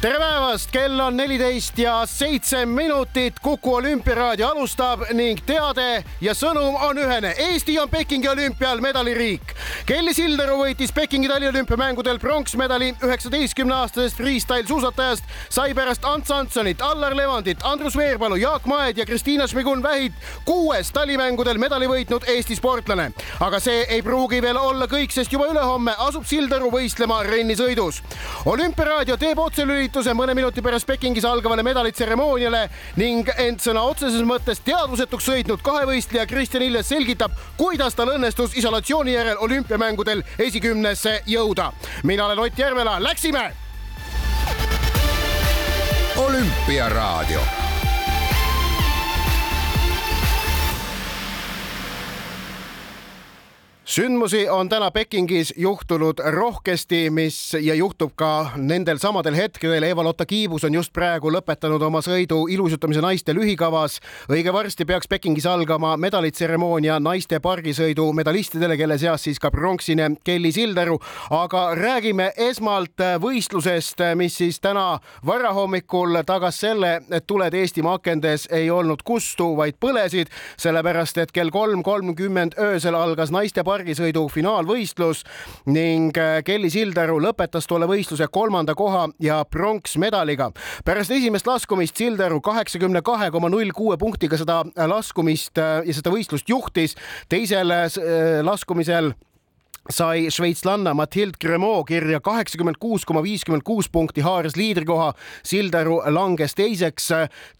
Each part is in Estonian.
tere päevast, kell on neliteist ja seitse minutit. Kuku olümpiaraadio alustab ning teade ja sõnum on ühene. Eesti on Pekingi olümpial medaliriik. Kelly Sildaru võitis Pekingi taliolümpiamängudel pronksmedali üheksateistkümne aastasest freestyle suusatajast sai pärast Ants Antsonit, Allar Levandit, Andrus Veerpalu, Jaak Maed ja Kristiina Šmigun-Vähit kuues talimängudel medali võitnud Eesti sportlane. aga see ei pruugi veel olla kõik, sest juba ülehomme asub Sildaru võistlema rennisõidus. olümpiaraadio teeb otselüli ürituse mõne minuti pärast Pekingis algavale medalitseremooniale ning end sõna otseses mõttes teadvusetuks sõitnud kahevõistleja Kristjan Ilves selgitab, kuidas tal õnnestus isolatsiooni järel olümpiamängudel esikümnesse jõuda. mina olen Ott Järvela, läksime. olümpiaraadio sündmusi on täna Pekingis juhtunud rohkesti, mis ja juhtub ka nendel samadel hetkedel. Eva-Lotta Kiibus on just praegu lõpetanud oma sõidu ilusutamise naiste lühikavas. õige varsti peaks Pekingis algama medalitseremoonia naiste pargisõidu medalistidele, kelle seas siis ka pronksine Kelly Sildaru. aga räägime esmalt võistlusest, mis siis täna varahommikul tagas selle, et tuled Eestimaa akendes ei olnud kustu, vaid põlesid, sellepärast et kell kolm kolmkümmend öösel algas naiste pargisõidu pargisõidu finaalvõistlus ning äh, Kelly Sildaru lõpetas tolle võistluse kolmanda koha ja pronksmedaliga. pärast esimest laskumist Sildaru kaheksakümne kahe koma null kuue punktiga seda laskumist äh, ja seda võistlust juhtis. teisel äh, laskumisel sai šveitslanna Mathild Cremot kirja kaheksakümmend kuus koma viiskümmend kuus punkti, haaras liidrikoha. Sildaru langes teiseks,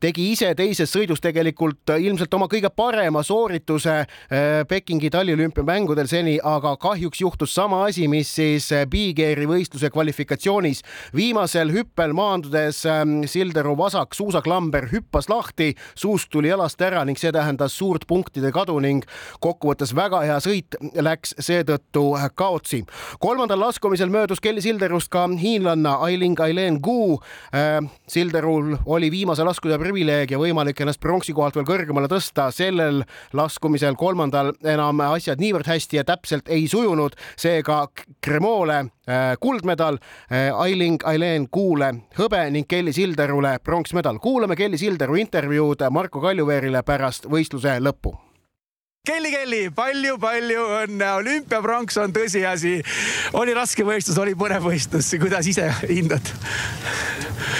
tegi ise teises sõidus tegelikult ilmselt oma kõige parema soorituse eh, Pekingi taliolümpiamängudel seni, aga kahjuks juhtus sama asi, mis siis Big Airi võistluse kvalifikatsioonis. viimasel hüppel maandudes eh, Sildaru vasak suusaklamber hüppas lahti, suusk tuli jalast ära ning see tähendas suurt punktide kadu ning kokkuvõttes väga hea sõit läks seetõttu kaotsi. kolmandal laskumisel möödus Kelly Silderust ka hiinlanna Ailing Aileen Gu. Äh, Silderul oli viimase laskuja privileeg ja võimalik ennast pronksi kohalt veel kõrgemale tõsta. sellel laskumisel kolmandal enam asjad niivõrd hästi ja täpselt ei sujunud, seega Cremole äh, kuldmedal, äh, Ailing Aileen Kuule hõbe ning Kelly Silderule pronksmedal. kuulame Kelly Silderu intervjuud Marko Kaljuveerile pärast võistluse lõppu Kelly, Kelly palju,, palju-palju õnne, olümpiapronks on tõsiasi. oli raske võistlus, oli põnev võistlus, kuidas ise hindad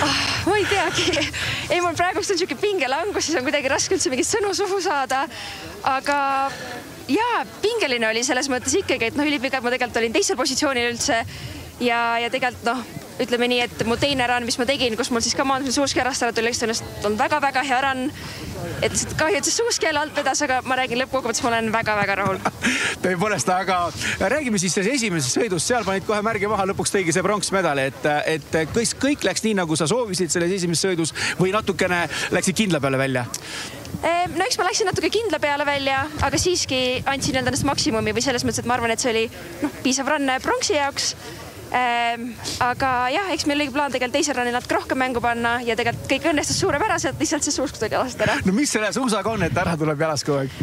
oh,? ma ei teagi, ei mul praegust on siuke pingelangus, siis on kuidagi raske üldse mingit sõnu suhu saada. aga ja pingeline oli selles mõttes ikkagi, et noh, ülipikalt ma tegelikult olin teisel positsioonil üldse ja, ja tegelikult noh ütleme nii, et mu teine run, mis ma tegin, kus mul siis ka maandumisel suuskäärast ära tuli, on väga-väga hea run. et lihtsalt kahju, et see suusk jälle alt vedas, aga ma räägin lõppkokkuvõttes, ma olen väga-väga rahul. tõepoolest, aga räägime siis sellest esimesest sõidust, seal panid kohe märgi maha, lõpuks tõigi see pronksmedal, et, et kas kõik läks nii, nagu sa soovisid selles esimeses sõidus või natukene läksid kindla peale välja? Ehm, no eks ma läksin natuke kindla peale välja, aga siiski andsin endast maksimumi või selles mõttes, et ma arvan, et see oli noh, piisav run pronksi jaoks Ehm, aga jah, eks meil oli plaan tegelikult teisel rannil natuke rohkem mängu panna ja tegelikult kõik õnnestus suurepäraselt, lihtsalt see suusk tuli jalast ära. no mis selle suusaga on, et ära tuleb jalast kogu aeg?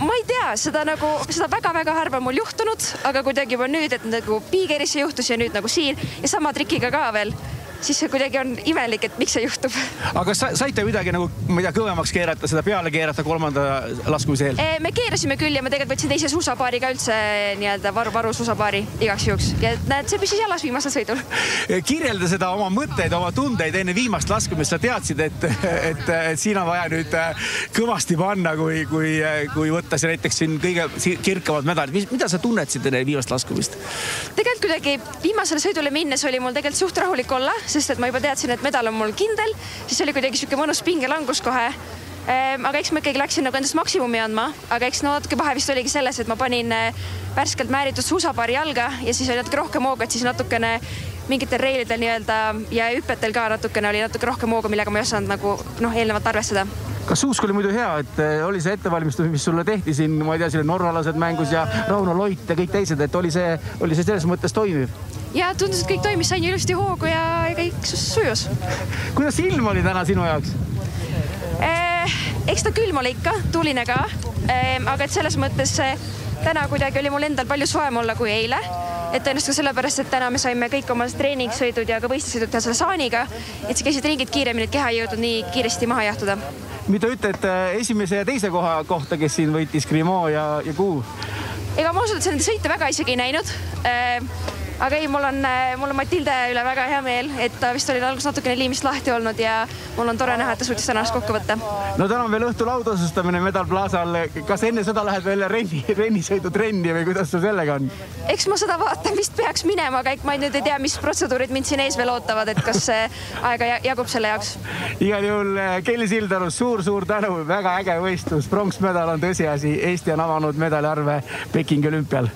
ma ei tea, seda nagu, seda väga-väga harva mul juhtunud, aga kuidagi juba nüüd, et nagu Piigerisse juhtus ja nüüd nagu siin ja sama trikiga ka veel siis see kuidagi on imelik, et miks see juhtub. aga kas sa, saite midagi nagu, ma ei tea, kõvemaks keerata, seda peale keerata kolmanda laskumise eel? me keerasime küll ja ma tegelikult võtsin teise suusapaari ka üldse nii-öelda varu, varu suusapaari igaks juhuks ja näed, see püsis jalas viimasel sõidul. kirjelda seda oma mõtteid, oma tundeid enne viimast laskumist, sa teadsid, et, et, et siin on vaja nüüd kõvasti panna, kui, kui, kui võtta see näiteks siin kõige kirkamad medalid. mida sa tunnetasid enne viimast laskumist? tegelikult kuidagi viimasele sõidule minnes oli mul tegelikult suht rahulik olla sest et ma juba teadsin, et medal on mul kindel, siis oli kuidagi sihuke mõnus pingelangus kohe. Ehm, aga eks ma ikkagi läksin nagu endast maksimumi andma, aga eks no natuke vahe vist oligi selles, et ma panin eh, värskelt määritud suusapaari jalga ja siis oli natuke rohkem hooga, et siis natukene mingitel reilidel nii-öelda ja hüpetel ka natukene oli natuke rohkem hooga, millega ma ei osanud nagu noh, eelnevalt arvestada. Kas usk oli muidu hea, et äh, oli see ettevalmistus, mis sulle tehti siin, ma ei tea, siin norralased mängus ja Rauno Loit ja kõik teised, et oli see, oli see selles mõttes toimiv? Ja tundus, et kõik toimis, sain ilusti hoogu ja kõik sujus. kuidas ilm oli täna sinu jaoks eh,? eks ta külm oli ikka, tuuline ka eh,. aga et selles mõttes täna kuidagi oli mul endal palju soojem olla kui eile et tõenäoliselt ka sellepärast, et täna me saime kõik oma treeningsõidud ja ka võistlussõidud teha selle saaniga, et sa käisid ringid kiiremini, et keha ei jõudnud nii kiiresti maha jahtuda mida ütled äh, esimese ja teise koha kohta, kes siin võitis Grimo ja, ja Kuu? ega ma ausalt öeldes nende sõite väga isegi ei näinud aga ei, mul on, äh, mul on Matilde üle väga hea meel, et ta vist oli alguses natukene liimist lahti olnud ja mul on tore näha, et ta suutis tänast kokku võtta. no täna on veel õhtul autosustamine Medal Plazal. kas enne seda lähed veel renni, rennisõidutrenni või kuidas sul sellega on? eks ma seda vaatan, vist peaks minema, aga ma nüüd ei tea, mis protseduurid mind siin ees veel ootavad, et kas aega jagub selle jaoks. igal juhul äh, Kelly Sildaru suur-suur tänu, väga äge võistlus, pronksmedal on tõsiasi, Eesti on avanud medaliarve Pekingi olümpial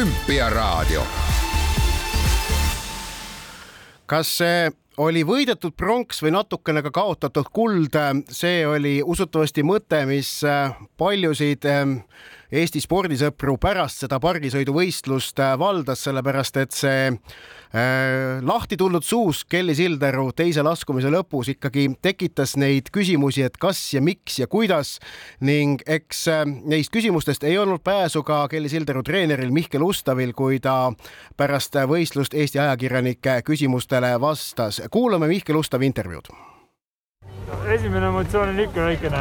olümpiaraadio. kas see oli võidetud pronks või natukene ka kaotatud kuld, see oli usutavasti mõte, mis paljusid Eesti spordisõpru pärast seda pargisõiduvõistlust valdas, sellepärast et see Äh, lahti tulnud suus Kelly Sildaru teise laskumise lõpus ikkagi tekitas neid küsimusi, et kas ja miks ja kuidas ning eks äh, neist küsimustest ei olnud pääsu ka Kelly Sildaru treeneril Mihkel Ustavil, kui ta pärast võistlust Eesti ajakirjanike küsimustele vastas. kuulame Mihkel Ustavi intervjuud esimene emotsioon on ikka väikene,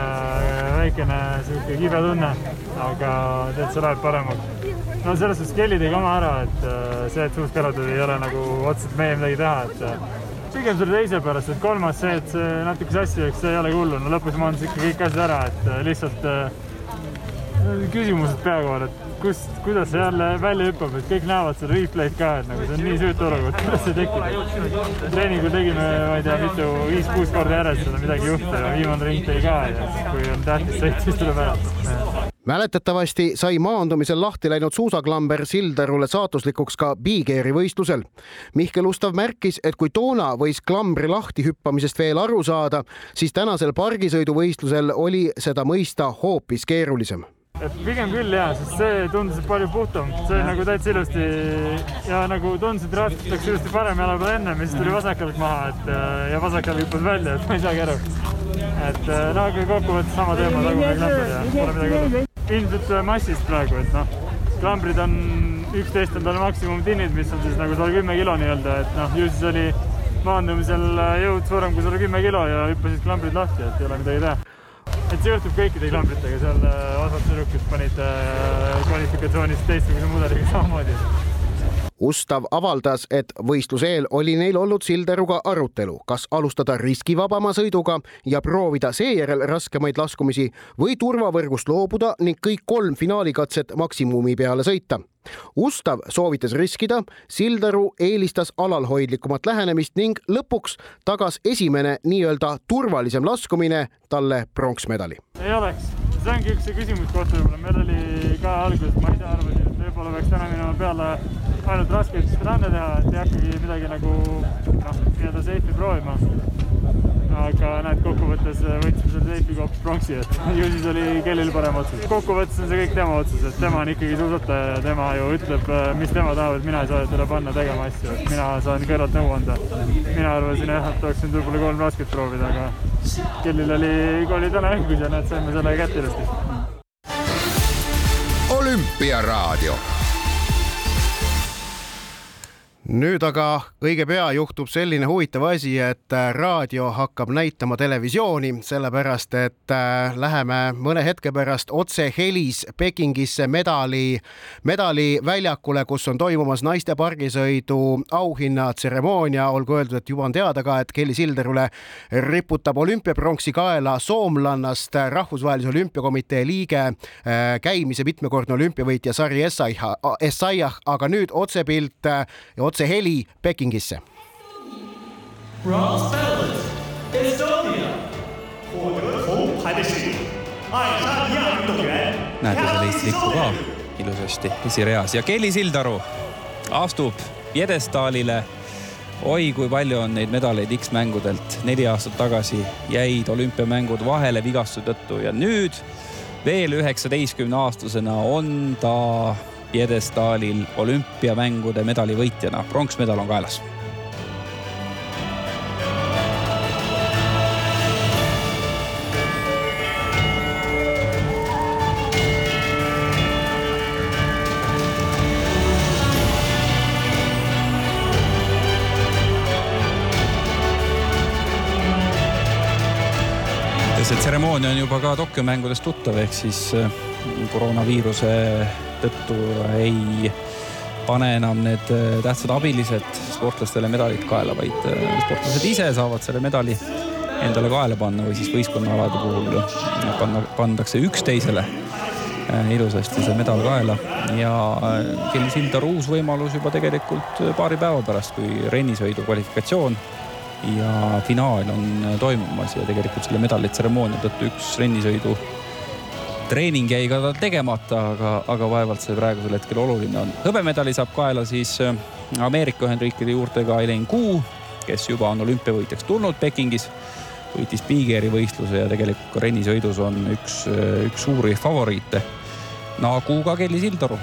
väikene sihuke kibe tunne, aga tead, see läheb paremaks. No selles suhtes Kelly tegi oma ära, et äh, see, et suust kõrvatud ei ole nagu otseselt meie midagi teha, et äh, pigem selle teise pärast, et kolmas see, et see natuke sassi läks, see ei ole hullu, no lõpus maandus ikka kõik asjad ära, et äh, lihtsalt küsimused pea kohal, et kust, kuidas see jälle välja hüppab, et kõik näevad seda replay'd ka, et nagu see on nii süütu olukord, kuidas see tekib. treeningul tegime, ma ei tea, mitu, viis-kuus korda järjest seda midagi juhtu ja viimane ring tõi ka ja kui on tähtis sõit, siis tuleb ära mäletatavasti sai maandumisel lahti läinud suusaklamber Sildarule saatuslikuks ka Big-Airi võistlusel. Mihkel Ustav märkis, et kui toona võis klambri lahti hüppamisest veel aru saada, siis tänasel pargisõiduvõistlusel oli seda mõista hoopis keerulisem et pigem küll jaa, sest see tundus palju puhtam, see oli nagu täitsa ilusti ja nagu tundus, et rattatakse ilusti parem jala peal ennem ja siis tuli vasakjalg maha, et ja vasakjalg hüppas välja, et ma ei saagi aru. et no aga kokkuvõttes sama teema, tagumine klamber ja pole midagi hullu. ilmselt massist praegu, et noh, klambrid on, üksteist on tal maksimumtinnid, mis on siis nagu sada kümme kilo nii-öelda, et noh, ju siis oli maandumisel jõud suurem kui sada kümme kilo ja hüppasid klambrid lahti, et ei ole midagi teha et see juhtub kõikide klambritega, seal äh, osad tüdrukud panid äh, kvalifikatsioonis teistsuguse mudeliga samamoodi. Ustav avaldas, et võistluse eel oli neil olnud Silderuga arutelu, kas alustada riskivabama sõiduga ja proovida seejärel raskemaid laskumisi või turvavõrgust loobuda ning kõik kolm finaalikatset maksimumi peale sõita Ustav soovitas riskida, Sildaru eelistas alalhoidlikumat lähenemist ning lõpuks tagas esimene nii-öelda turvalisem laskumine talle pronksmedali. ei oleks, see ongi üks küsimus kohta võib-olla, meil oli ka alguses, ma ise arvasin, et võib-olla peaks täna minema peale ainult raskeid run'e teha, et ei hakkagi midagi nagu noh, nii-öelda safe'i proovima aga näed, kokkuvõttes võtsime selle seifiga hoopis pronksi, et ju siis oli kellelgi parem otsus. kokkuvõttes on see kõik tema otsus, et tema on ikkagi suusataja ja tema ju ütleb, mis tema tahab, et mina ei saa teda panna tegema asju, et mina saan kõrvalt nõu anda. mina arvasin jah, et oleks nüüd võib-olla kolm rasket proovida, aga kellel oli, oli täna õigus ja näed, saime selle kätte ilusti. olümpiaraadio nüüd aga õige pea juhtub selline huvitav asi, et äh, raadio hakkab näitama televisiooni, sellepärast et äh, läheme mõne hetke pärast otsehelis Pekingisse medali, medaliväljakule, kus on toimumas naiste pargisõidu auhinnatseremoonia. olgu öeldud, et juba on teada ka, et Kelly Silderule riputab olümpiapronksi kaela soomlannast rahvusvahelise olümpiakomitee liige, äh, käimise mitmekordne olümpiavõitja Sari Essayah, aga nüüd otsepilt ja otse otse heli Pekingisse. näete seal Eesti lippu ka ilusasti esireas ja Kelly Sildaru astub pjedestaalile oi kui palju on neid medaleid X-mängudelt. neli aastat tagasi jäid olümpiamängud vahele vigastuse tõttu ja nüüd veel üheksateistkümne aastasena on ta pjedestaalil olümpiamängude medalivõitjana. pronksmedal on kaelas see tseremoonia on juba ka Tokyo mängudest tuttav, ehk siis äh, koroonaviiruse tõttu ei pane enam need äh, tähtsad abilised sportlastele medalit kaela, vaid äh, sportlased ise saavad selle medali endale kaela panna või siis võistkonnaalade puhul panna, pandakse üksteisele ilusasti see medal kaela. Ja Kelly Sildaru uus võimalus juba tegelikult paari päeva pärast, kui rennisõidu kvalifikatsioon ja finaal on toimumas ja tegelikult selle medalitseremoonia tõttu üks rennisõidu treening jäi ka tal tegemata, aga, aga vaevalt see praegusel hetkel oluline on. hõbemedali saab kaela siis äh, Ameerika Ühendriikide juurtega Eileen Kuu, kes juba on olümpiavõitjaks tulnud Pekingis, võitis Big Airi võistluse ja tegelikult ka rennisõidus on üks, äh, üks suuri favoriite. Nagu ka Kelly Sildaru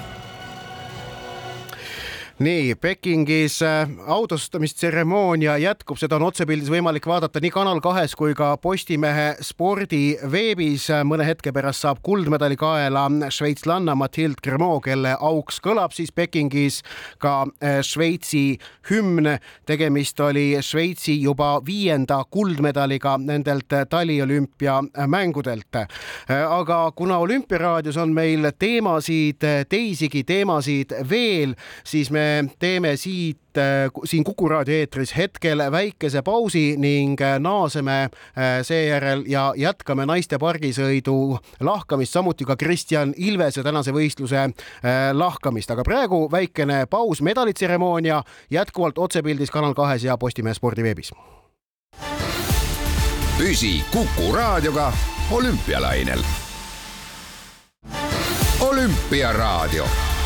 nii Pekingis äh, autostamistseremoonia jätkub, seda on otsepildis võimalik vaadata nii Kanal kahes kui ka Postimehe spordiveebis. mõne hetke pärast saab kuldmedali kaela šveitslanna Mathilde Cremot, kelle auks kõlab siis Pekingis ka äh, Šveitsi hümn. tegemist oli Šveitsi juba viienda kuldmedaliga nendelt taliolümpiamängudelt. Äh, aga kuna Olümpiaraadios on meil teemasid, teisigi teemasid veel, siis me teeme siit äh, siin Kuku raadio eetris hetkel väikese pausi ning äh, naaseme äh, seejärel ja jätkame naiste pargisõidu lahkamist, samuti ka Kristjan Ilvese tänase võistluse lahkamist, aga praegu väikene paus, medalitseremoonia jätkuvalt otsepildis Kanal kahes ja Postimehe spordiveebis. püsi Kuku raadioga olümpialainel. olümpiaraadio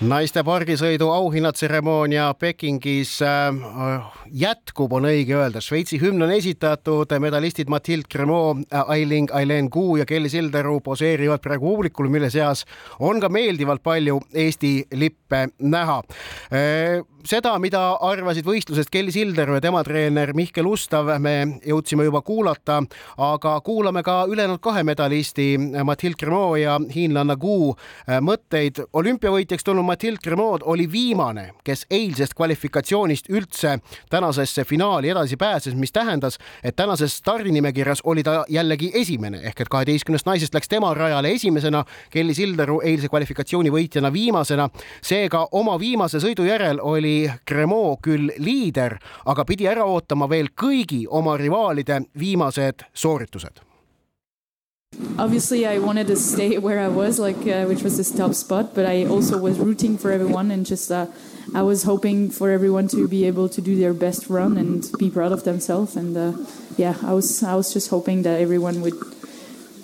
naiste pargisõidu auhinnatseremoonia Pekingis äh, jätkub, on õige öelda. Šveitsi hümn on esitatud, medalistid Mathilde Cremot, Ailing, Aileen Kuu ja Kelly Sildaru poseerivad praegu publikul, mille seas on ka meeldivalt palju Eesti lippe näha äh, seda, mida arvasid võistlusest Kelly Sildaru ja tema treener Mihkel Ustav, me jõudsime juba kuulata, aga kuulame ka ülejäänud kahe medalisti Mathilde Cremot ja hiinlanna Gu mõtteid. olümpiavõitjaks tulnud Mathilde Cremot oli viimane, kes eilsest kvalifikatsioonist üldse tänasesse finaali edasi pääses, mis tähendas, et tänases stardinimekirjas oli ta jällegi esimene ehk et kaheteistkümnest naisest läks tema rajale esimesena, Kelly Sildaru eilse kvalifikatsiooni võitjana viimasena. seega oma viimase sõidu järel oli Cremot küll liider, aga pidi ära ootama veel kõigi oma rivaalide viimased sooritused Obviously, I wanted to stay where I was, like uh, which was this top spot, but I also was rooting for everyone and just uh, I was hoping for everyone to be able to do their best run and be proud of themselves. And uh, yeah, I was I was just hoping that everyone would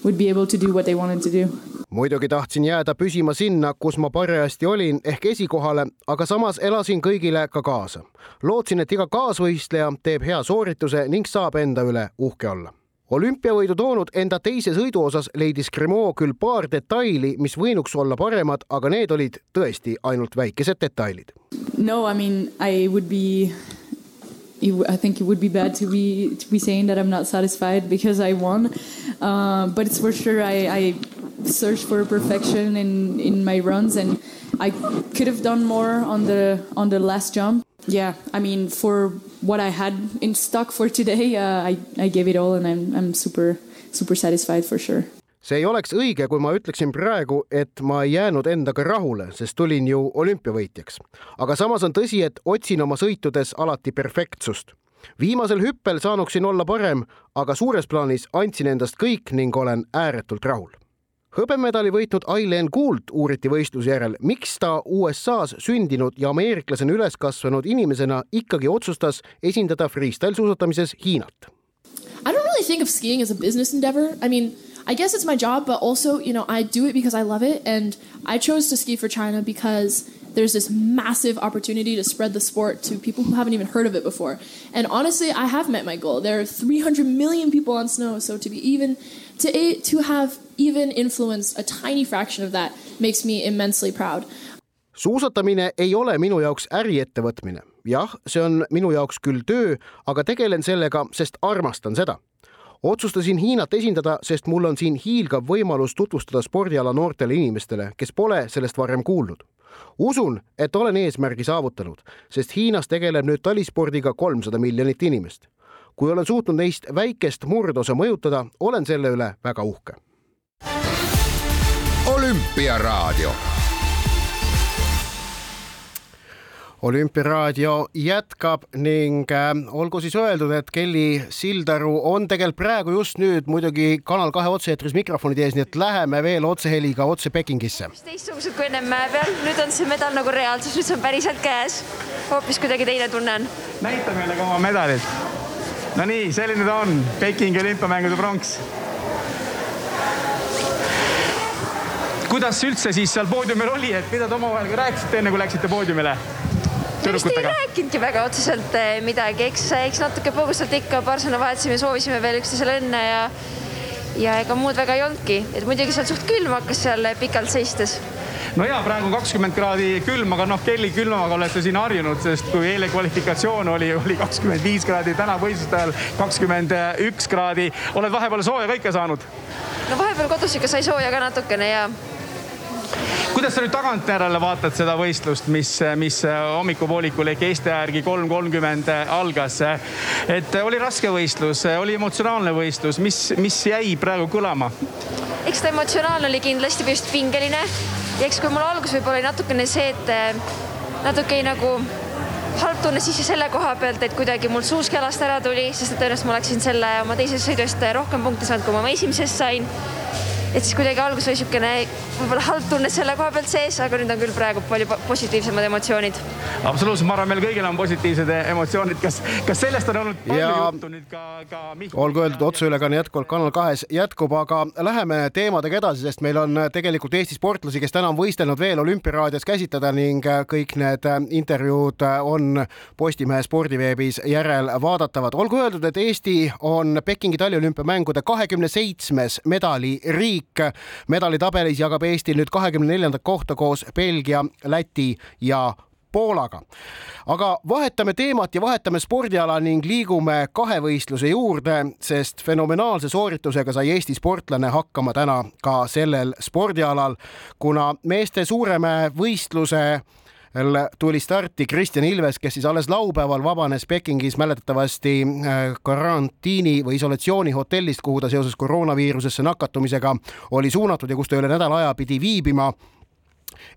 would be able to do what they wanted to do. muidugi tahtsin jääda püsima sinna, kus ma parajasti olin ehk esikohale, aga samas elasin kõigile ka kaasa. lootsin, et iga kaasvõistleja teeb hea soorituse ning saab enda üle uhke olla olümpiavõidu toonud enda teise sõidu osas leidis Cremot küll paar detaili, mis võinuks olla paremad, aga need olid tõesti ainult väikesed detailid. No I mean I would be I think it would be bad to be to be saying that I'm not satisfied because I won, uh, but it's for sure I, I searched for perfection in in my runs and I could have done more on the on the last jump. Yeah, I mean for what I had in stock for today, uh, I I gave it all and I'm I'm super super satisfied for sure. see ei oleks õige, kui ma ütleksin praegu, et ma ei jäänud endaga rahule, sest tulin ju olümpiavõitjaks. aga samas on tõsi, et otsin oma sõitudes alati perfektsust. viimasel hüppel saanuksin olla parem, aga suures plaanis andsin endast kõik ning olen ääretult rahul hõbemedali võitnud Aileen Gould uuriti võistluse järel, miks ta USA-s sündinud ja ameeriklasena üles kasvanud inimesena ikkagi otsustas esindada freestyle suusatamises Hiinat. I don't really think of skiing as a business endeavor. I mean, I guess it's my job, but also, you know, I do it because I love it. And I chose to ski for China because there's this massive opportunity to spread the sport to people who haven't even heard of it before. And honestly, I have met my goal. There are 300 million people on snow, so to be even to to have even influenced a tiny fraction of that makes me immensely proud. suusatamine ei ole minu jaoks äriettevõtmine. jah, see on minu jaoks küll töö, aga tegelen sellega, sest armastan seda otsustasin Hiinat esindada, sest mul on siin hiilgav võimalus tutvustada spordiala noortele inimestele, kes pole sellest varem kuulnud. usun, et olen eesmärgi saavutanud, sest Hiinas tegeleb nüüd talispordiga kolmsada miljonit inimest. kui olen suutnud neist väikest murdosa mõjutada, olen selle üle väga uhke. Olümpiaraadio olümpiaraadio jätkab ning äh, olgu siis öeldud, et Kelly Sildaru on tegelikult praegu just nüüd muidugi Kanal kahe otse-eetris mikrofonide ees, nii et läheme veel otseheliga otse Pekingisse. teistsugused kui ennem mäe peal, nüüd on see medal nagu reaalsus, nüüd see on päriselt käes. hoopis kuidagi teine tunne on. näita meile ka oma medalit. Nonii, selline ta on, Pekingi olümpiamängude pronks. Kuidas üldse siis seal poodiumil oli, et mida te omavahel ka rääkisite, enne kui läksite poodiumile? me vist ei rääkinudki väga otseselt eh, midagi, eks, eks natuke põgusalt ikka paar sõna vahetasime, soovisime veel üksteisele õnne ja ja ega muud väga ei olnudki, et muidugi seal suht külm hakkas seal pikalt seistes no ja praegu kakskümmend kraadi külm, aga noh, Kelly külmaga olete siin harjunud, sest kui eile kvalifikatsioon oli, oli kakskümmend viis kraadi, täna võistluste ajal kakskümmend üks kraadi. oled vahepeal sooja kõike saanud? no vahepeal kodus ikka sai sooja ka natukene ja kuidas sa nüüd tagantjärele vaatad seda võistlust, mis, mis hommikupoolikul ehk Eesti aja järgi kolm kolmkümmend algas? et oli raske võistlus, oli emotsionaalne võistlus, mis, mis jäi praegu kõlama? eks ta emotsionaalne oli kindlasti just pingeline ja eks kui mul alguses võib-olla oli natukene see, et natuke nagu halb tunne sisse selle koha pealt, et kuidagi mul suusk jalast ära tuli, sest et tõenäoliselt ma oleksin selle oma teisest sõidust rohkem punkte saanud, kui ma oma esimesest sain et siis kuidagi alguses oli niisugune võib-olla halb tunne selle koha pealt sees, aga nüüd on küll praegu palju positiivsemad emotsioonid. absoluutselt, ma arvan, meil kõigil on positiivsed emotsioonid, kas, kas sellest on olnud palju ja... juttu nüüd ka, ka Mihkel? olgu öeldud, otseülekanne jätkuvalt Kanal kahes jätkub, aga läheme teemadega edasi, sest meil on tegelikult Eesti sportlasi, kes täna on võistelnud veel olümpiaraadios käsitleda ning kõik need intervjuud on Postimehe spordiveebis järelvaadatavad. olgu öeldud, et Eesti on Pekingi taliolümpiamängude kahekümne seitsmes medaliriik riik. medalitabelis jagab Eesti nüüd kahekümne neljandat kohta koos Belgia, Läti ja Poolaga. aga vahetame teemat ja vahetame spordiala ning liigume kahevõistluse juurde, sest fenomenaalse sooritusega sai Eesti sportlane hakkama täna ka sellel spordialal, kuna meeste Suuremäe võistluse tuli starti Kristjan Ilves, kes siis alles laupäeval vabanes Pekingis mäletatavasti äh, karantiini või isolatsiooni hotellist, kuhu ta seoses koroonaviirusesse nakatumisega oli suunatud ja kus ta üle nädala aja pidi viibima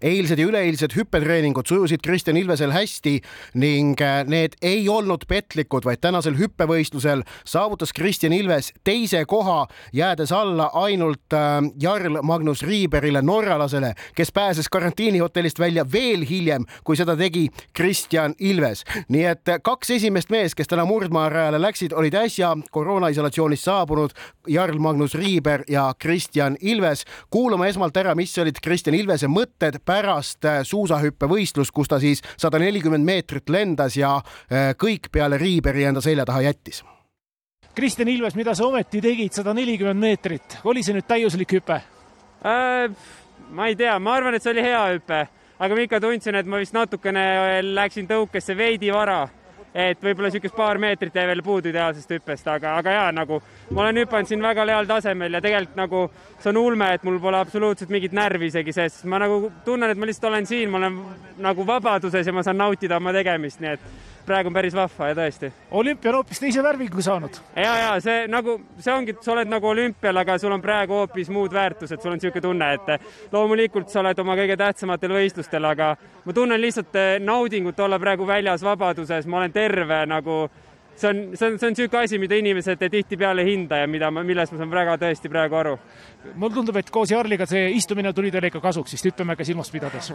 eilsed ja üleeilsed hüppetreeningud sujusid Kristjan Ilvesel hästi ning äh, need ei olnud petlikud, vaid tänasel hüppevõistlusel saavutas Kristjan Ilves teise koha, jäädes alla ainult äh, Jarl Magnus Riiberile, norralasele, kes pääses karantiinihotellist välja veel hiljem, kui seda tegi Kristjan Ilves. nii et äh, kaks esimest meest, kes täna murdmaarajale läksid, olid äsja koroonaisolatsioonist saabunud Jarl Magnus Riiber ja Kristjan Ilves. kuulame esmalt ära, mis olid Kristjan Ilvese mõtted pärast äh, suusahüppevõistlust, kus ta siis sada nelikümmend meetrit lendas ja äh, kõik peale Riiberi enda selja taha jättis. Kristjan Ilves, mida sa ometi tegid, sada nelikümmend meetrit, oli see nüüd täiuslik hüpe äh,? ma ei tea, ma arvan, et see oli hea hüpe, aga ma ikka tundsin, et ma vist natukene läksin tõukesse veidi vara et võib-olla niisugust paar meetrit jäi veel puudu ideaalsest hüppest, aga, aga jaa, nagu ma olen hüpanud siin väga heal tasemel ja tegelikult nagu see on ulme, et mul pole absoluutselt mingit närvi isegi sees, ma nagu tunnen, et ma lihtsalt olen siin, ma olen nagu vabaduses ja ma saan nautida oma tegemist, nii et praegu on päris vahva ja tõesti. olümpia on hoopis teise värvingu saanud. ja, ja see nagu, see ongi, sa oled nagu olümpial, aga sul on praegu hoopis muud väärtused, sul on niisugune tunne, et loomulikult sa oled oma kõige tähtsamatel võistlustel, aga ma tunnen lihtsalt eh, naudingut olla praegu väljas vabaduses, ma olen terve nagu see on, see on, see on niisugune asi, mida inimesed tihtipeale ei hinda ja mida ma, millest ma saan väga tõesti praegu aru. mulle tundub, et koos Jarliga see istumine tuli teile ikka kasuks, vist hüppemäge silmas pidades.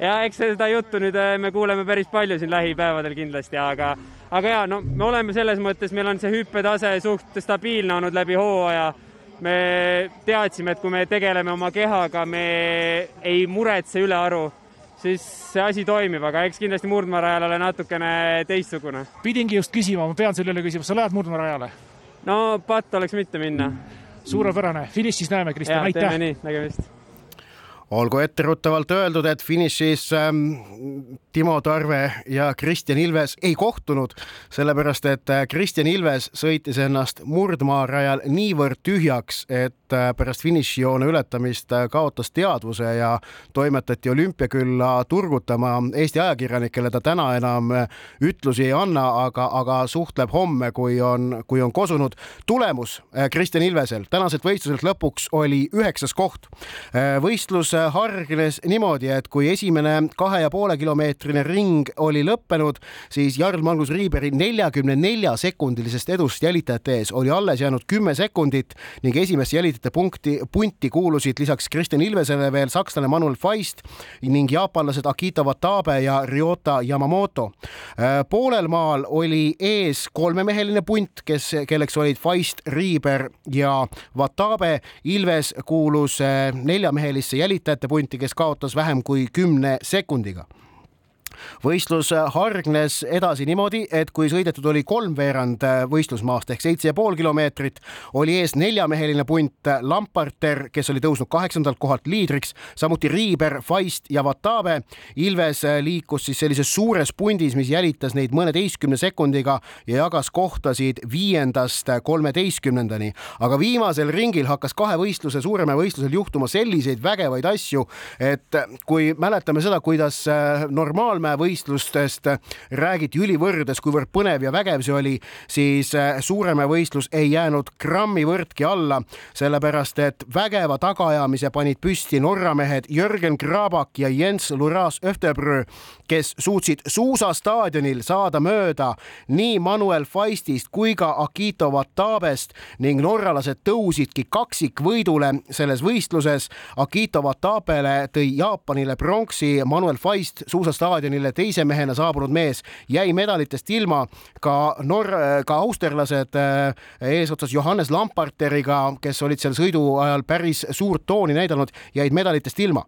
ja eks seda juttu nüüd äh, me kuuleme päris palju siin lähipäevadel kindlasti, aga, aga ja no me oleme selles mõttes, meil on see hüppetase suht stabiilne olnud läbi hooaja me teadsime, et kui me tegeleme oma kehaga, me ei muretse ülearu, siis see asi toimib, aga eks kindlasti murdmaarajal ole natukene teistsugune. pidingi just küsima, ma pean selle üle küsima, sa lähed murdmaarajale? no patt oleks mitte minna. suurepärane, finišis näeme, Kristjan, aitäh! teeme nii, nägemist! olgu etteruttavalt öeldud, et finišis ähm, Timo Tarve ja Kristjan Ilves ei kohtunud, sellepärast et äh, Kristjan Ilves sõitis ennast murdmaarajal niivõrd tühjaks, et äh, pärast finišijoone ületamist äh, kaotas teadvuse ja toimetati olümpiakülla turgutama Eesti ajakirjanikele. ta täna enam ütlusi ei anna, aga, aga suhtleb homme, kui on, kui on kosunud. tulemus Kristjan Ilvesel tänaselt võistluselt lõpuks oli üheksas koht. võistlus hargnes niimoodi, et kui esimene kahe ja poole kilomeetrine ring oli lõppenud, siis Jarl-Magnus Riiberi neljakümne nelja sekundilisest edust jälitajate ees oli alles jäänud kümme sekundit ning esimesse jälitajate punkti, punti kuulusid lisaks Kristjan Ilvesele veel sakslane Manuel Feist ning jaapanlased Akito Watabe ja Ryota Yamamoto. poolel maal oli ees kolmemeheline punt, kes, kelleks olid Feist, Riiber ja Watabe. Ilves kuulus neljamehelisse jälitajate punti, kes kaotas vähem kui kümne sekundiga võistlus hargnes edasi niimoodi, et kui sõidetud oli kolmveerand võistlusmaast ehk seitse ja pool kilomeetrit, oli ees neljameheline punt Lamparter, kes oli tõusnud kaheksandalt kohalt liidriks, samuti Riiber, Feist ja Vatave. Ilves liikus siis sellises suures pundis, mis jälitas neid mõneteistkümne sekundiga ja jagas kohtasid viiendast kolmeteistkümnendani. aga viimasel ringil hakkas kahe võistluse, suurema võistlusel juhtuma selliseid vägevaid asju, et kui mäletame seda, kuidas normaalne Nõmme võistlustest räägiti ülivõrdes, kuivõrd põnev ja vägev see oli, siis äh, Suuremäe võistlus ei jäänud grammi võrdki alla, sellepärast et vägeva tagaajamise panid püsti Norra mehed Jörgen Krabak ja Jens Luras Öftebrö, kes suutsid suusastaadionil saada mööda nii Manuel Feistist kui ka Akito Watabest ning norralased tõusidki kaksikvõidule selles võistluses. Akito Watabele tõi Jaapanile pronksi, Manuel Feist suusastaadionil mille teise mehena saabunud mees jäi medalitest ilma. ka Nor-, ka austerlased äh, eesotsas Johannes Lamparteriga, kes olid seal sõidu ajal päris suurt tooni näidanud, jäid medalitest ilma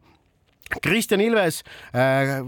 Kristjan Ilves äh,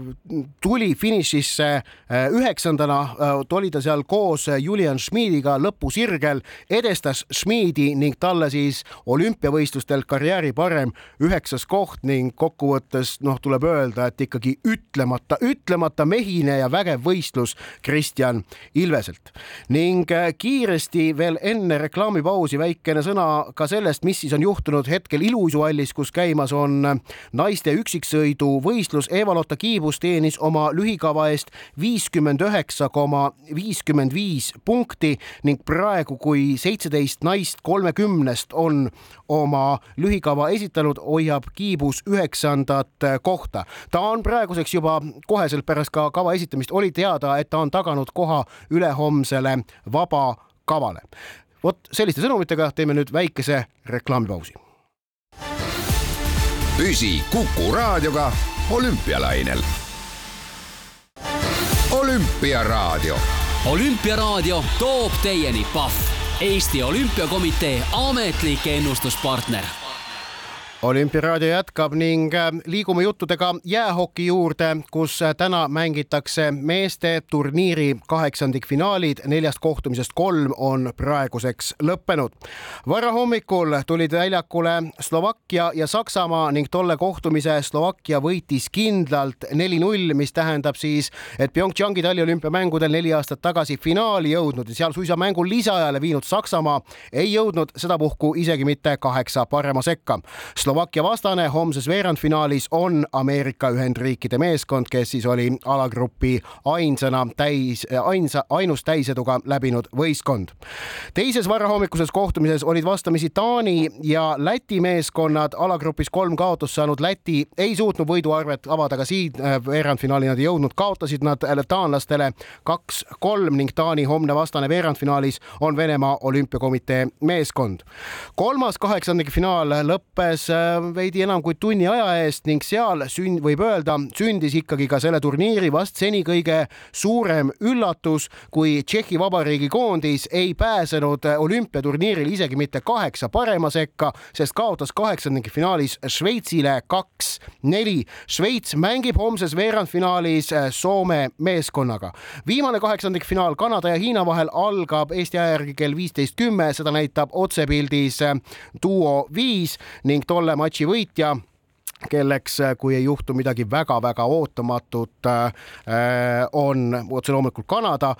tuli finišisse äh, üheksandana äh,, oli ta seal koos Julian Schmidiga lõpusirgel, edestas Schmidi ning talle siis olümpiavõistlustel karjääri parem üheksas koht ning kokkuvõttes noh, tuleb öelda, et ikkagi ütlemata, ütlemata mehine ja vägev võistlus Kristjan Ilveselt. ning äh, kiiresti veel enne reklaamipausi väikene sõna ka sellest, mis siis on juhtunud hetkel iluuisuhallis, kus käimas on naiste üksik kesksõiduvõistlus Eva-Lotta Kiibus teenis oma lühikava eest viiskümmend üheksa koma viiskümmend viis punkti ning praegu, kui seitseteist naist kolmekümnest on oma lühikava esitanud, hoiab Kiibus üheksandat kohta. ta on praeguseks juba koheselt pärast ka kava esitamist oli teada, et ta on taganud koha ülehomsele vaba kavale. vot selliste sõnumitega teeme nüüd väikese reklaamipausi püsi Kuku Raadioga olümpialainel. olümpiaraadio. olümpiaraadio toob teieni Pahv, Eesti Olümpiakomitee ametlik ennustuspartner olümpiaraadio jätkab ning äh, liigume juttudega jäähoki juurde, kus äh, täna mängitakse meeste turniiri kaheksandikfinaalid. neljast kohtumisest kolm on praeguseks lõppenud. varahommikul tulid väljakule Slovakkia ja Saksamaa ning tolle kohtumise Slovakkia võitis kindlalt neli-null, mis tähendab siis, et PyeongChangi taliolümpiamängudel neli aastat tagasi finaali jõudnud ja seal suisa mängu lisaajale viinud Saksamaa ei jõudnud sedapuhku isegi mitte kaheksa parema sekka Slovakkia vastane homses veerandfinaalis on Ameerika Ühendriikide meeskond, kes siis oli alagrupi ainsana täis, ainsa, ainus täiseduga läbinud võistkond. teises varahommikuses kohtumises olid vastamisi Taani ja Läti meeskonnad, alagrupis kolm kaotust saanud Läti ei suutnud võiduarvet avada ka siin äh, veerandfinaali nad ei jõudnud, kaotasid nad äh, taanlastele kaks-kolm ning Taani homne vastane veerandfinaalis on Venemaa olümpiakomitee meeskond. kolmas kaheksandikfinaal lõppes veidi enam kui tunni aja eest ning seal sünd, võib öelda, sündis ikkagi ka selle turniiri vast seni kõige suurem üllatus, kui Tšehhi Vabariigi koondis ei pääsenud olümpiaturniiril isegi mitte kaheksa parema sekka, sest kaotas kaheksandikfinaalis Šveitsile kaks-neli. Šveits mängib homses veerandfinaalis Soome meeskonnaga. viimane kaheksandikfinaal Kanada ja Hiina vahel algab Eesti aja järgi kell viisteist kümme, seda näitab otsepildis duo viis ning tolle matši võitja kelleks, kui ei juhtu midagi väga-väga ootamatut, on otse loomulikult Kanada,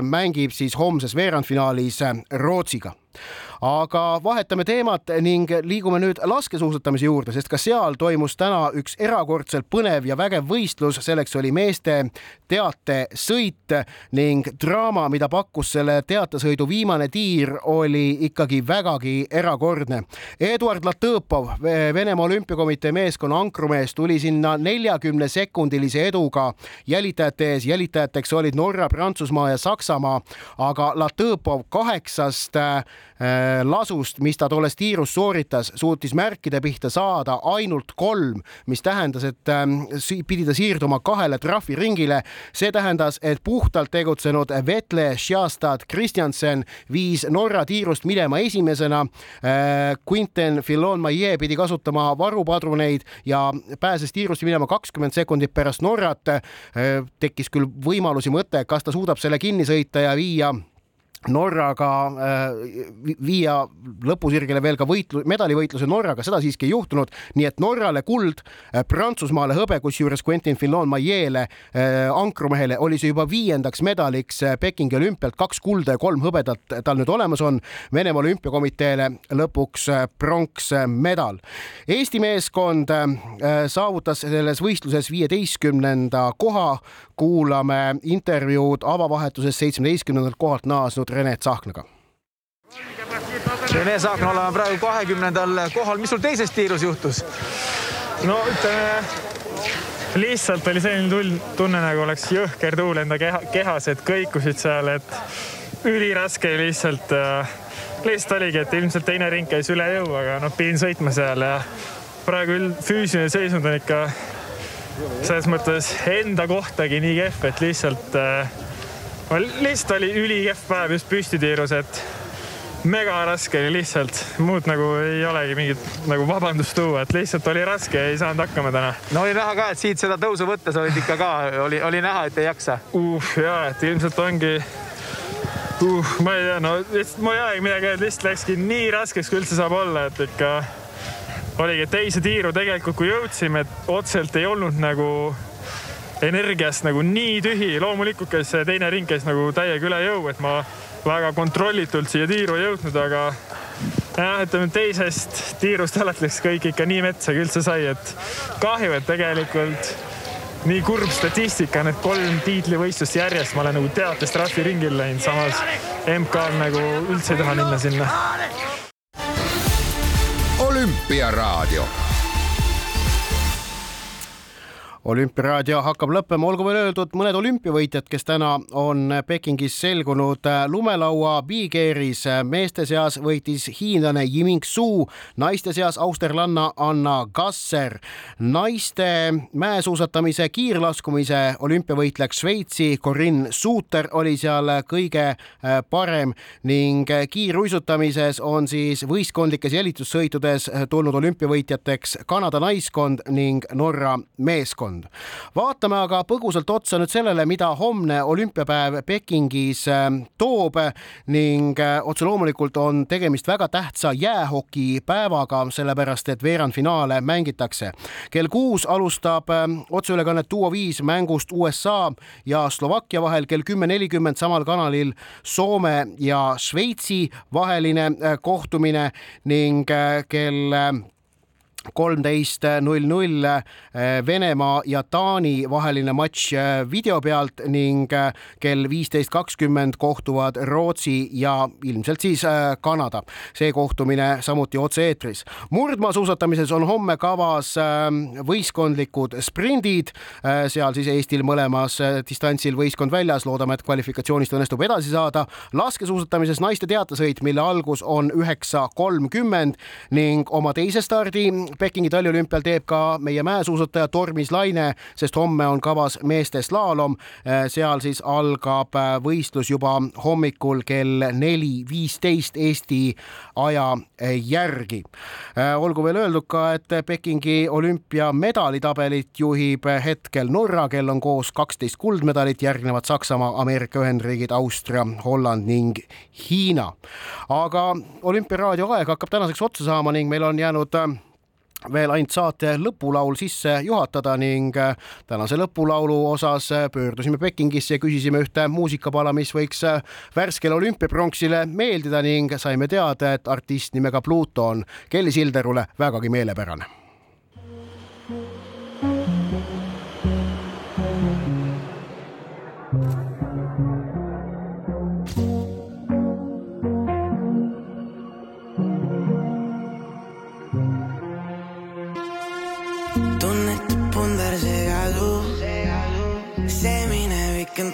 mängib siis homses veerandfinaalis Rootsiga aga vahetame teemat ning liigume nüüd laskesuusatamise juurde, sest ka seal toimus täna üks erakordselt põnev ja vägev võistlus, selleks oli meeste teatesõit ning draama, mida pakkus selle teatesõidu viimane tiir, oli ikkagi vägagi erakordne. Eduard Latõpov, Venemaa Olümpiakomitee meeskonna ankrumees, tuli sinna neljakümne sekundilise eduga jälitajate ees, jälitajateks olid Norra, Prantsusmaa ja Saksamaa, aga Latõpov kaheksast lasust, mis ta tolles tiirus sooritas, suutis märkide pihta saada ainult kolm, mis tähendas, et äh, pidi ta siirduma kahele trahviringile. see tähendas, et puhtalt tegutsenud Vetle Sjastad Kristjansen viis Norra tiirust minema esimesena äh,. Quinten Fillon-Maillet pidi kasutama varupadruneid ja pääses tiirust minema kakskümmend sekundit pärast Norrat äh,. tekkis küll võimalusi mõte, kas ta suudab selle kinni sõita ja viia Norraga äh, viia lõpusirgele veel ka võitlu-, medalivõitluse Norraga, seda siiski ei juhtunud, nii et Norrale kuld, äh, Prantsusmaale hõbe, kusjuures Quentin Fillon-Maillet'le äh, ankrumehele oli see juba viiendaks medaliks Pekingi olümpialt, kaks kulda ja kolm hõbedat tal nüüd olemas on. Venemaa olümpiakomiteele lõpuks pronksmedal. Eesti meeskond saavutas selles võistluses viieteistkümnenda koha, kuulame intervjuud avavahetuses seitsmeteistkümnendalt kohalt naasnud Rene Tsahknaga. Rene Tsahkna, oleme praegu kahekümnendal kohal, mis sul teises tiirus juhtus? no ütleme, lihtsalt oli selline tull, tunne, nagu oleks jõhker tuul enda keha, kehas, et kõikusid seal, et üliraske lihtsalt äh, lihtsalt oligi, et ilmselt teine ring käis üle jõu, aga noh, pidin sõitma seal ja praegu füüsiline seisund on ikka selles mõttes enda kohtagi nii kehv, et lihtsalt äh, lihtsalt oli ülikehv päev just püstitiirus, et mega raske oli lihtsalt, muud nagu ei olegi mingit nagu vabandust tuua, et lihtsalt oli raske, ei saanud hakkama täna. no oli näha ka, et siit seda tõusu võttes olid ikka ka, oli, oli näha, et ei jaksa uh,. ja, et ilmselt ongi uh,, ma ei tea, no lihtsalt mul ei olegi midagi öelda, lihtsalt läkski nii raskeks, kui üldse saab olla, et ikka oligi teise tiiru tegelikult, kui jõudsime, et otseselt ei olnud nagu energiast nagu nii tühi, loomulikult käis see teine ring käis nagu täiega üle jõu, et ma väga kontrollitult siia tiiru jõudnud, aga jah, ütleme teisest tiirust alati läks kõik ikka nii metsa, kui üldse sai, et kahju, et tegelikult nii kurb statistika, need kolm tiitlivõistlust järjest, ma olen nagu teatest trahviringil läinud, samas MK-l nagu üldse ei taha minna sinna. olümpiaraadio olümpiaraadio hakkab lõppema, olgu veel öeldud mõned olümpiavõitjad, kes täna on Pekingis selgunud lumelaua bikeeris. meeste seas võitis hiinlane Yiming Su, naiste seas austerlanna Anna Gasser. naiste mäesuusatamise kiirlaskumise olümpiavõitlejaks Šveitsi Corinne Suuter oli seal kõige parem ning kiiruisutamises on siis võistkondlikes jälitussõitudes tulnud olümpiavõitjateks Kanada naiskond ning Norra meeskond valdkond. vaatame aga põgusalt otsa nüüd sellele, mida homne olümpiapäev Pekingis ähm, toob ning äh, otse loomulikult on tegemist väga tähtsa jäähokipäevaga, sellepärast et veerandfinaale mängitakse. kell kuus alustab ähm, otseülekannet Duo viis mängust USA ja Slovakkia vahel kell kümme nelikümmend samal kanalil Soome ja Šveitsi vaheline äh, kohtumine ning äh, kell kolmteist null null eh, Venemaa ja Taani vaheline matš eh, video pealt ning eh, kell viisteist kakskümmend kohtuvad Rootsi ja ilmselt siis Kanada. see kohtumine samuti otse-eetris. murdmaasuusatamises on homme kavas võistkondlikud sprindid, seal siis Eestil mõlemas distantsil võistkond väljas, loodame, et kvalifikatsioonist õnnestub edasi saada. laskesuusatamises naiste teatesõit, mille algus on üheksa kolmkümmend ning oma teise stardi Pekingi taliolümpial teeb ka meie mäesuusataja Tormis Laine, sest homme on kavas meeste slaalom. seal siis algab võistlus juba hommikul kell neli viisteist Eesti aja järgi. olgu veel öeldud ka, et Pekingi olümpiamedalitabelit juhib hetkel Norra, kel on koos kaksteist kuldmedalit, järgnevad Saksamaa, Ameerika Ühendriigid, Austria, Holland ning Hiina. aga olümpiaraadio aeg hakkab tänaseks otsa saama ning meil on jäänud äh, veel ainult saate lõpulaul sisse juhatada ning äh, tänase lõpulaulu osas äh, pöördusime Pekingisse ja küsisime ühte muusikapala, mis võiks värskele olümpiapronksile meeldida ning saime teada, et artist nimega Pluto on Kelly Silderule vägagi meelepärane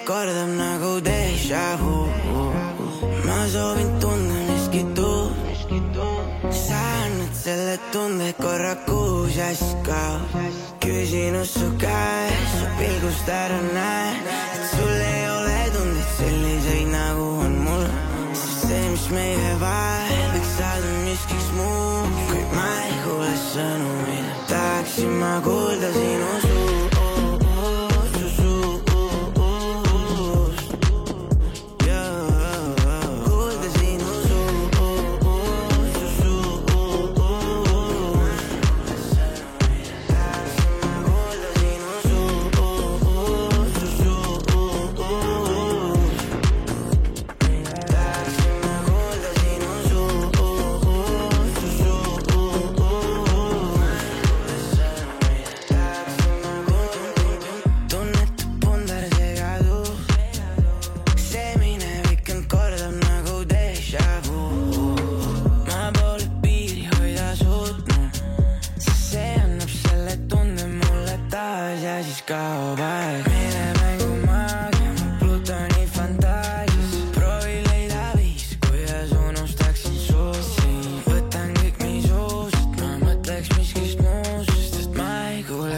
kordab nagu déjà vu. ma soovin tunda miskit uut. sa annad selle tunde korra kuus jaska. küsin su käes, su pilgust ära näen, et sul ei ole tundeid selliseid nagu on mul. sest see, mis meie vahel võiks saada miskiks muu, kuid ma ei kuule sõnumeid, tahaksin ma kuulda sinu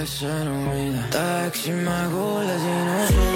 잘 사람이다 딱 심하고 올라지는